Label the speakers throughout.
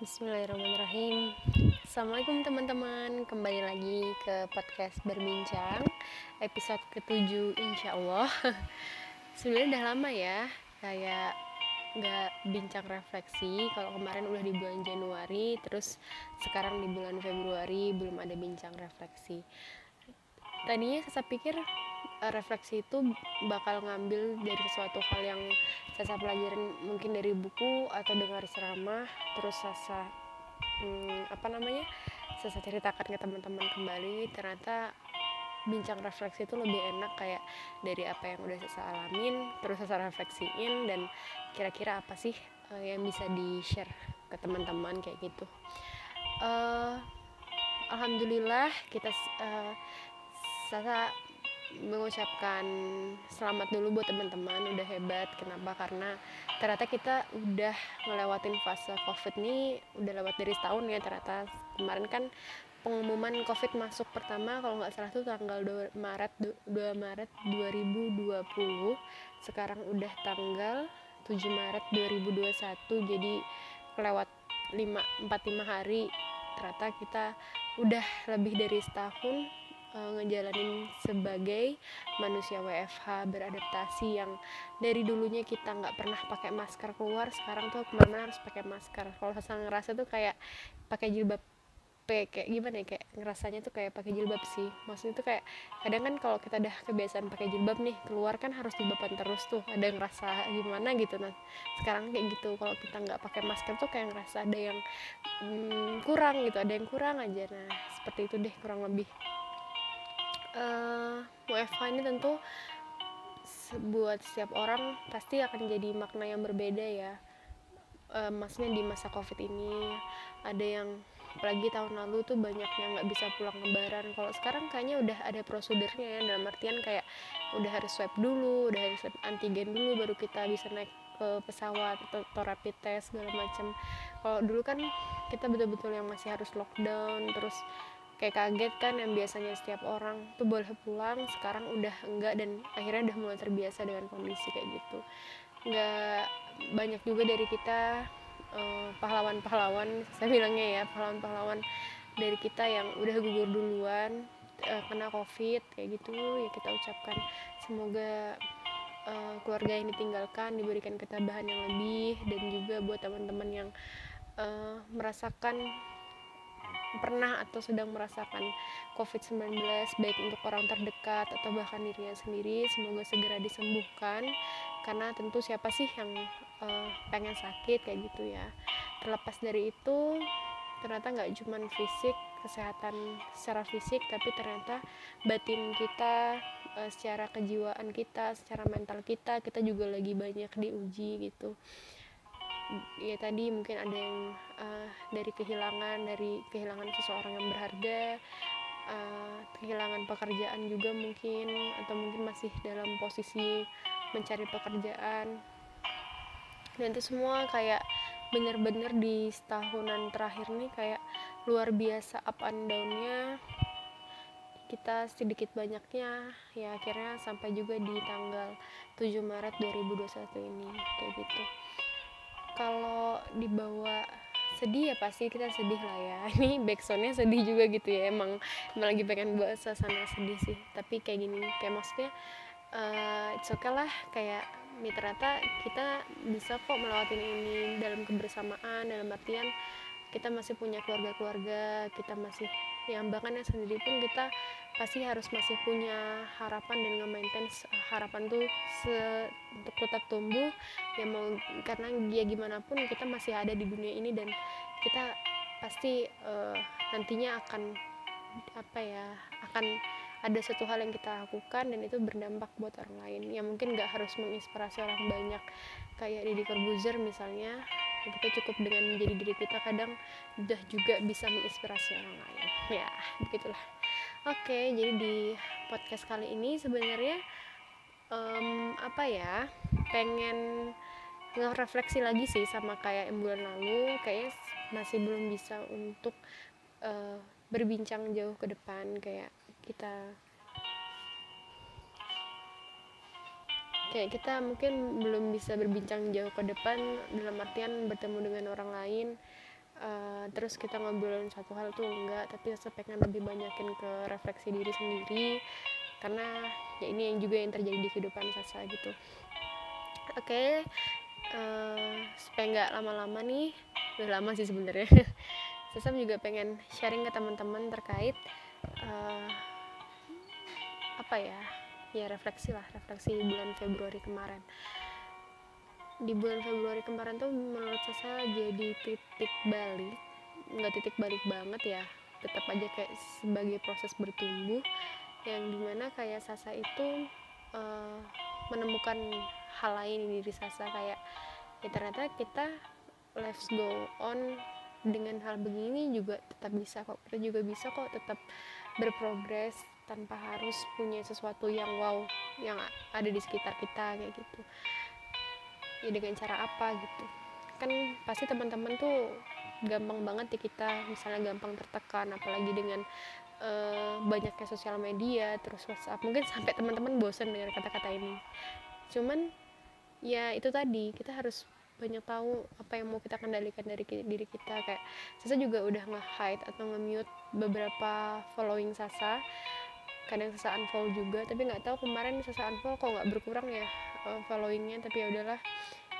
Speaker 1: Bismillahirrahmanirrahim. Assalamualaikum teman-teman. Kembali lagi ke podcast Berbincang Episode ketujuh insya Allah Sebenarnya udah lama ya Kayak gak bincang refleksi. Kalau kemarin udah di bulan Januari Terus sekarang di bulan Februari Belum ada bincang refleksi. Tadinya saya pikir refleksi itu bakal ngambil dari sesuatu hal yang saya pelajarin mungkin dari buku atau dengar ceramah terus saya hmm, apa namanya saya ceritakan ke teman-teman kembali ternyata bincang refleksi itu lebih enak kayak dari apa yang udah saya alamin terus saya refleksiin dan kira-kira apa sih uh, yang bisa di share ke teman-teman kayak gitu. Uh, alhamdulillah kita uh, saya mengucapkan selamat dulu buat teman-teman udah hebat. Kenapa? Karena ternyata kita udah ngelewatin fase covid ini udah lewat dari setahun ya ternyata. Kemarin kan pengumuman covid masuk pertama kalau nggak salah tuh tanggal 2 Maret 2 Maret 2020 sekarang udah tanggal 7 Maret 2021 jadi kelewat 5 45 hari ternyata kita udah lebih dari setahun uh, ngejalanin sebagai manusia WFH beradaptasi yang dari dulunya kita nggak pernah pakai masker keluar sekarang tuh ke mana harus pakai masker. Kalau saya ngerasa tuh kayak pakai jilbab kayak gimana ya kayak ngerasanya tuh kayak pakai jilbab sih. Maksudnya tuh kayak kadang kan kalau kita udah kebiasaan pakai jilbab nih keluar kan harus jilbaban terus tuh ada ngerasa gimana gitu. Nah sekarang kayak gitu kalau kita nggak pakai masker tuh kayak ngerasa ada yang hmm, kurang gitu ada yang kurang aja. Nah seperti itu deh kurang lebih uh, eh, WFH ini tentu buat setiap orang pasti akan jadi makna yang berbeda ya. Uh, maksudnya di masa covid ini ada yang apalagi tahun lalu tuh banyak yang nggak bisa pulang lebaran. Kalau sekarang kayaknya udah ada prosedurnya ya dalam artian kayak udah harus swab dulu udah harus swab antigen dulu baru kita bisa naik ke pesawat atau, atau rapid test segala macam. Kalau dulu kan kita betul-betul yang masih harus lockdown terus kayak kaget kan yang biasanya setiap orang tuh boleh pulang sekarang udah enggak dan akhirnya udah mulai terbiasa dengan kondisi kayak gitu. Nggak banyak juga dari kita eh, pahlawan-pahlawan saya bilangnya ya pahlawan-pahlawan dari kita yang udah gugur duluan uh, kena covid kayak gitu ya kita ucapkan semoga uh, keluarga yang ditinggalkan diberikan ketabahan yang lebih dan juga buat teman-teman yang uh, merasakan pernah atau sedang merasakan COVID-19 baik untuk orang terdekat atau bahkan dirinya sendiri semoga segera disembuhkan. Karena tentu siapa sih yang uh, pengen sakit kayak gitu ya. Terlepas dari itu ternyata nggak cuma fisik kesehatan secara fisik tapi ternyata batin kita uh, secara kejiwaan kita secara mental kita kita juga lagi banyak diuji gitu ya tadi mungkin ada yang uh, dari kehilangan dari kehilangan seseorang yang berharga uh, kehilangan pekerjaan juga mungkin atau mungkin masih dalam posisi mencari pekerjaan. Dan itu semua kayak bener-bener di setahunan terakhir nih kayak luar biasa up and downnya. Kita sedikit banyaknya ya akhirnya sampai juga di tanggal 7 Maret 2021 ini kayak gitu kalau dibawa sedih ya pasti kita sedih lah ya. Ini backsoundnya sedih juga gitu ya emang, emang lagi pengen buat suasana sedih sih. Tapi kayak gini kayak maksudnya uh, it's okay lah kayak ya ternyata kita bisa kok melewati ini dalam kebersamaan dalam artian kita masih punya keluarga-keluarga kita masih yang bahkan yang sendiri pun kita pasti harus masih punya harapan dan nge-maintain harapan tuh se untuk tetap tumbuh. Ya mau karena ya gimana pun kita masih ada di dunia ini dan kita pasti uh, nantinya akan apa ya akan ada satu hal yang kita lakukan dan itu berdampak buat orang lain. Ya mungkin nggak harus menginspirasi orang banyak kayak Didi Corbuzier misalnya kita cukup dengan menjadi diri kita kadang udah juga bisa menginspirasi orang lain. Ya begitulah oke jadi di podcast kali ini sebenarnya um, apa ya pengen ngerefleksi lagi sih sama kayak bulan lalu kayak masih belum bisa untuk uh, berbincang jauh ke depan kayak kita kayak kita mungkin belum bisa berbincang jauh ke depan dalam artian bertemu dengan orang lain uh, terus kita ngobrolin satu hal tuh enggak tapi saya pengen lebih banyakin ke refleksi diri sendiri. Karena ya ini yang juga yang terjadi di kehidupan Sasa gitu. Oke okay, uh, supaya nggak lama-lama nih udah lama sih sebenarnya. Sasa juga pengen sharing ke teman-teman terkait uh, apa ya? Ya refleksi lah refleksi bulan Februari kemarin di bulan Februari kemarin tuh menurut saya jadi titik balik nggak titik balik banget ya. Tetap aja kayak sebagai proses bertumbuh yang di mana kayak Sasa itu uh, menemukan hal lain di diri Sasa. Kayak ya ternyata kita let's go on dengan hal begini juga tetap bisa kok. Kita juga bisa kok tetap berprogres tanpa harus punya sesuatu yang wow yang ada di sekitar kita kayak gitu ya dengan cara apa gitu. Kan pasti teman-teman tuh gampang banget ya kita misalnya gampang tertekan apalagi dengan uh, banyaknya sosial media terus WhatsApp. Mungkin sampai teman-teman bosan dengan kata-kata ini. Cuman ya itu tadi kita harus banyak tahu apa yang mau kita kendalikan dari diri kita. Kayak Sasa juga udah nge-hide atau nge-mute beberapa following Sasa. Kadang Sasa unfollow juga tapi nggak tahu kemarin Sasa unfollow kok nggak berkurang ya uh, followingnya tapi ya udahlah.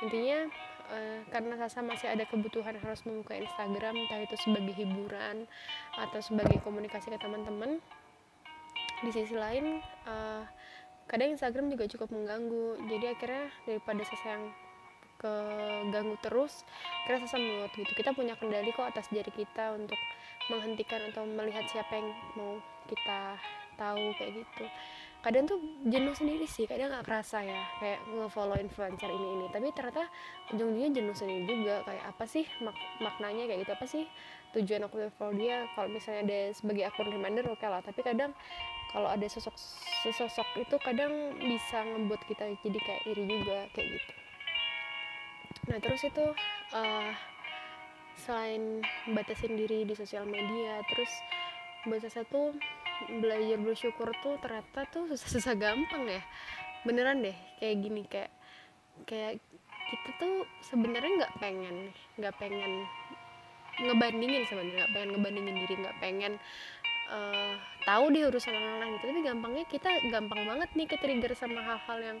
Speaker 1: Intinya uh, karena Sasa masih ada kebutuhan harus membuka Instagram entah itu sebagai hiburan atau sebagai komunikasi ke teman-teman di sisi lain uh, kadang Instagram juga cukup mengganggu. Jadi akhirnya daripada Sasa yang keganggu terus karena Sasa menurut gitu kita punya kendali kok atas diri kita untuk menghentikan atau melihat siapa yang mau kita tahu kayak gitu kadang tuh jenuh sendiri sih kadang nggak kerasa ya kayak nge-follow influencer ini ini. Tapi ternyata ujung-ujungnya jenuh sendiri juga kayak apa sih mak maknanya kayak gitu apa sih tujuan aku follow dia? Kalau misalnya ada sebagai akun reminder oke okay lah. Tapi kadang kalau ada sosok sosok itu kadang bisa ngebuat kita jadi kayak iri juga kayak gitu. Nah terus itu uh, selain batasin diri di sosial media terus bahasa satu belajar bersyukur tuh ternyata tuh susah-susah gampang ya. Beneran deh kayak gini kayak kayak kita tuh sebenarnya nggak pengen nggak pengen ngebandingin sebenarnya nggak pengen ngebandingin diri nggak pengen uh, tahu deh urusan orang lain gitu. Tapi gampangnya kita gampang banget nih ke trigger sama hal-hal yang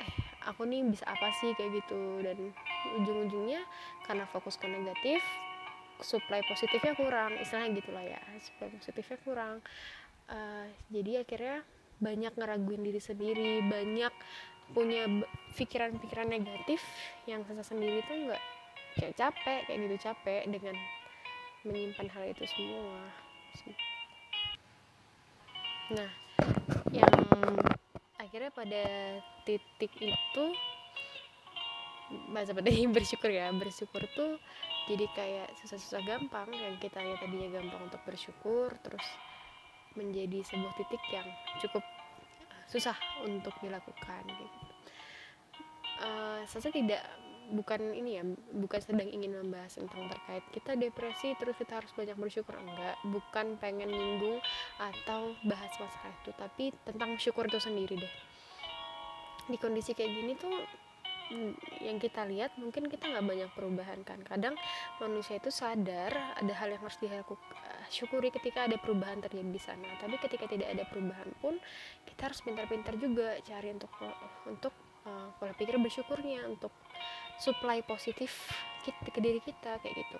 Speaker 1: eh aku nih bisa apa sih? Kayak gitu. Dan ujung-ujungnya karena fokus ke negatif supply positifnya kurang istilahnya gitulah ya supply positifnya kurang. Uh, jadi akhirnya banyak ngeraguin diri sendiri banyak punya pikiran-pikiran negatif yang saya sendiri tuh nggak kayak capek kayak gitu capek dengan menyimpan hal itu semua. Nah yang akhirnya pada titik itu bahasa tadi bersyukur ya bersyukur tuh jadi kayak susah-susah gampang yang kita ya tadinya gampang untuk bersyukur terus menjadi sebuah titik yang cukup eh, susah untuk dilakukan gitu. Uh, saya tidak bukan ini ya bukan sedang ingin membahas tentang terkait kita depresi terus kita harus banyak bersyukur enggak. Bukan pengen nyinggung atau bahas masalah itu tapi tentang syukur itu sendiri deh. Di kondisi kayak gini tuh yang kita lihat mungkin kita nggak banyak perubahan kan. Kadang manusia itu sadar ada hal yang harus syukuri ketika ada perubahan terjadi di sana. Tapi ketika tidak ada perubahan pun kita harus pintar-pintar juga cari untuk untuk uh, pola pikir bersyukurnya untuk supply positif kita, ke diri kita kayak gitu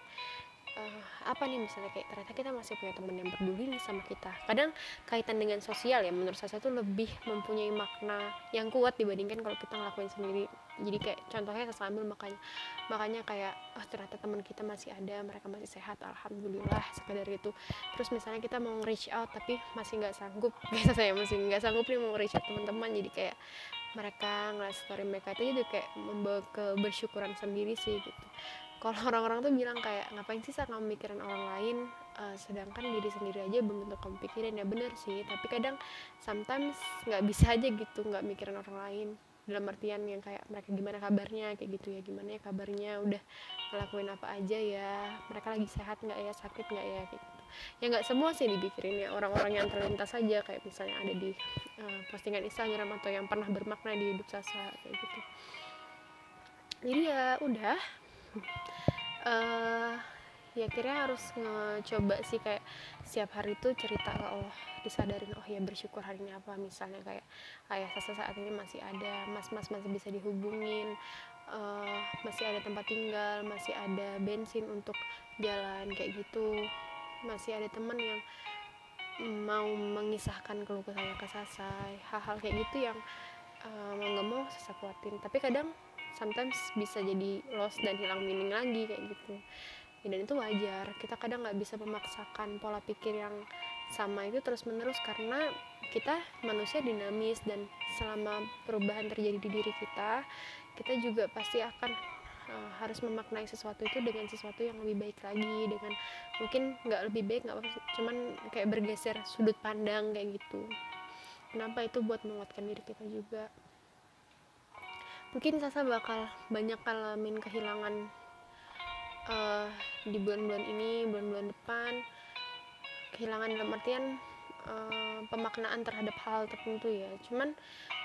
Speaker 1: uh, apa nih misalnya kayak ternyata kita masih punya teman yang peduli nih sama kita. Kadang kaitan dengan sosial ya menurut saya itu lebih mempunyai makna yang kuat dibandingkan kalau kita ngelakuin sendiri. Jadi kayak contohnya saya sambil makanya makanya kayak oh ternyata teman kita masih ada mereka masih sehat alhamdulillah sekedar itu terus misalnya kita mau reach out tapi masih nggak sanggup biasa saya masih nggak sanggup nih mau reach out teman-teman. Jadi kayak mereka ngeliat story mereka itu jadi kayak membawa kebersyukuran sendiri sih gitu kalau orang-orang tuh bilang kayak ngapain sih saat kamu mikirin orang lain? Uh, sedangkan diri sendiri aja belum tentu kamu pikirin ya bener sih. Tapi kadang sometimes nggak bisa aja gitu nggak mikirin orang lain. Dalam artian yang kayak mereka gimana kabarnya kayak gitu ya. Gimana ya kabarnya? Udah ngelakuin apa aja ya? Mereka lagi sehat nggak ya? Sakit nggak ya? Kayak gitu. Ya nggak semua sih dipikirin ya. Orang-orang yang terlintas saja kayak misalnya ada di uh, postingan Instagram atau yang pernah bermakna di hidup Sasa kayak gitu. Jadi ya udah uh, ya akhirnya harus ngecoba sih kayak setiap hari itu cerita ke Allah disadarin oh ya bersyukur hari ini apa misalnya kayak ayah sasa saat ini masih ada mas mas masih bisa dihubungin uh, masih ada tempat tinggal masih ada bensin untuk jalan kayak gitu. Masih ada teman yang mau mengisahkan keluh saya ke Sasa hal-hal kayak gitu yang uh, mau nggak mau Sasa kuatin. Tapi kadang sometimes bisa jadi lost dan hilang meaning lagi kayak gitu. Ya, dan itu wajar. Kita kadang nggak bisa memaksakan pola pikir yang sama itu terus menerus karena kita manusia dinamis dan selama perubahan terjadi di diri kita kita juga pasti akan uh, harus memaknai sesuatu itu dengan sesuatu yang lebih baik lagi dengan mungkin nggak lebih baik nggak cuman kayak bergeser sudut pandang kayak gitu. Kenapa itu buat menguatkan diri kita juga mungkin Sasa bakal banyak ngalamin kehilangan uh, di bulan-bulan ini bulan-bulan depan. Kehilangan dalam artian uh, pemaknaan terhadap hal tertentu ya. Cuman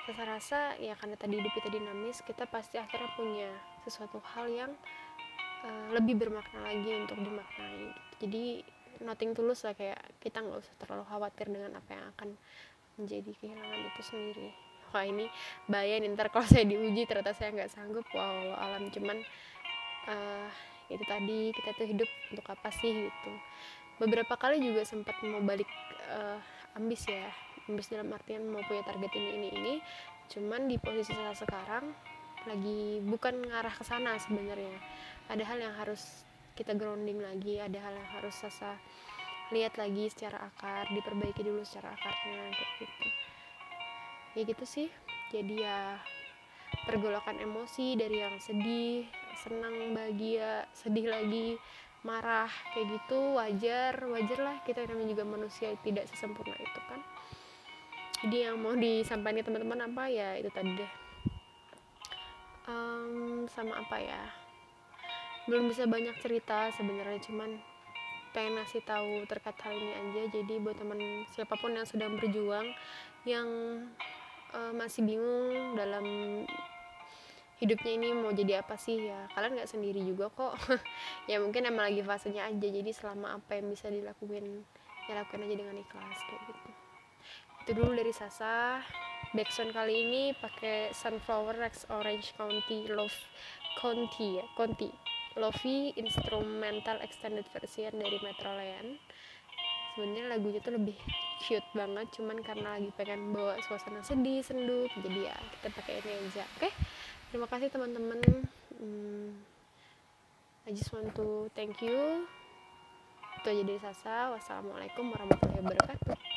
Speaker 1: saya rasa ya karena tadi hidup kita dinamis kita pasti akhirnya punya sesuatu hal yang uh, lebih bermakna lagi untuk dimaknai. Jadi nothing tulus lah kayak kita nggak usah terlalu khawatir dengan apa yang akan menjadi kehilangan itu sendiri wah ini bahaya nih ntar kalau saya diuji ternyata saya nggak sanggup. Wow alam cuman uh, itu tadi kita tuh hidup untuk apa sih gitu. Beberapa kali juga sempat mau balik uh, ambis ya ambis dalam artian mau punya target ini ini ini. Cuman di posisi saya sekarang lagi bukan ngarah ke sana sebenarnya. Ada hal yang harus kita grounding lagi ada hal yang harus sasa lihat lagi secara akar diperbaiki dulu secara akarnya kayak gitu ya gitu sih. Jadi ya pergolakan emosi dari yang sedih senang bahagia sedih lagi marah kayak gitu wajar wajar lah. Kita namanya juga manusia tidak sesempurna itu kan. Jadi yang mau disampaikan teman-teman apa ya itu tadi deh. Um, sama apa ya? Belum bisa banyak cerita sebenarnya cuman pengen ngasih tahu terkait hal ini aja. Jadi buat teman siapa pun yang sedang berjuang yang uh, masih bingung dalam hidupnya ini mau jadi apa sih? Ya kalian nggak sendiri juga kok. Ya mungkin emang lagi fasenya aja. Jadi selama apa yang bisa dilakuin ya lakukan aja dengan ikhlas kayak gitu. Itu dulu dari Sasa. Backsound kali ini pakai Sunflower Rex Orange County Love County ya? County. Lofi instrumental extended version dari Metroland sebenarnya lagunya tuh lebih cute banget cuman karena lagi pengen bawa suasana sedih sendu jadi ya kita pakai ini aja. Oke okay? terima kasih teman-teman. Hmm, I just want to thank you. Itu aja dari Sasa. Wassalamualaikum warahmatullahi wabarakatuh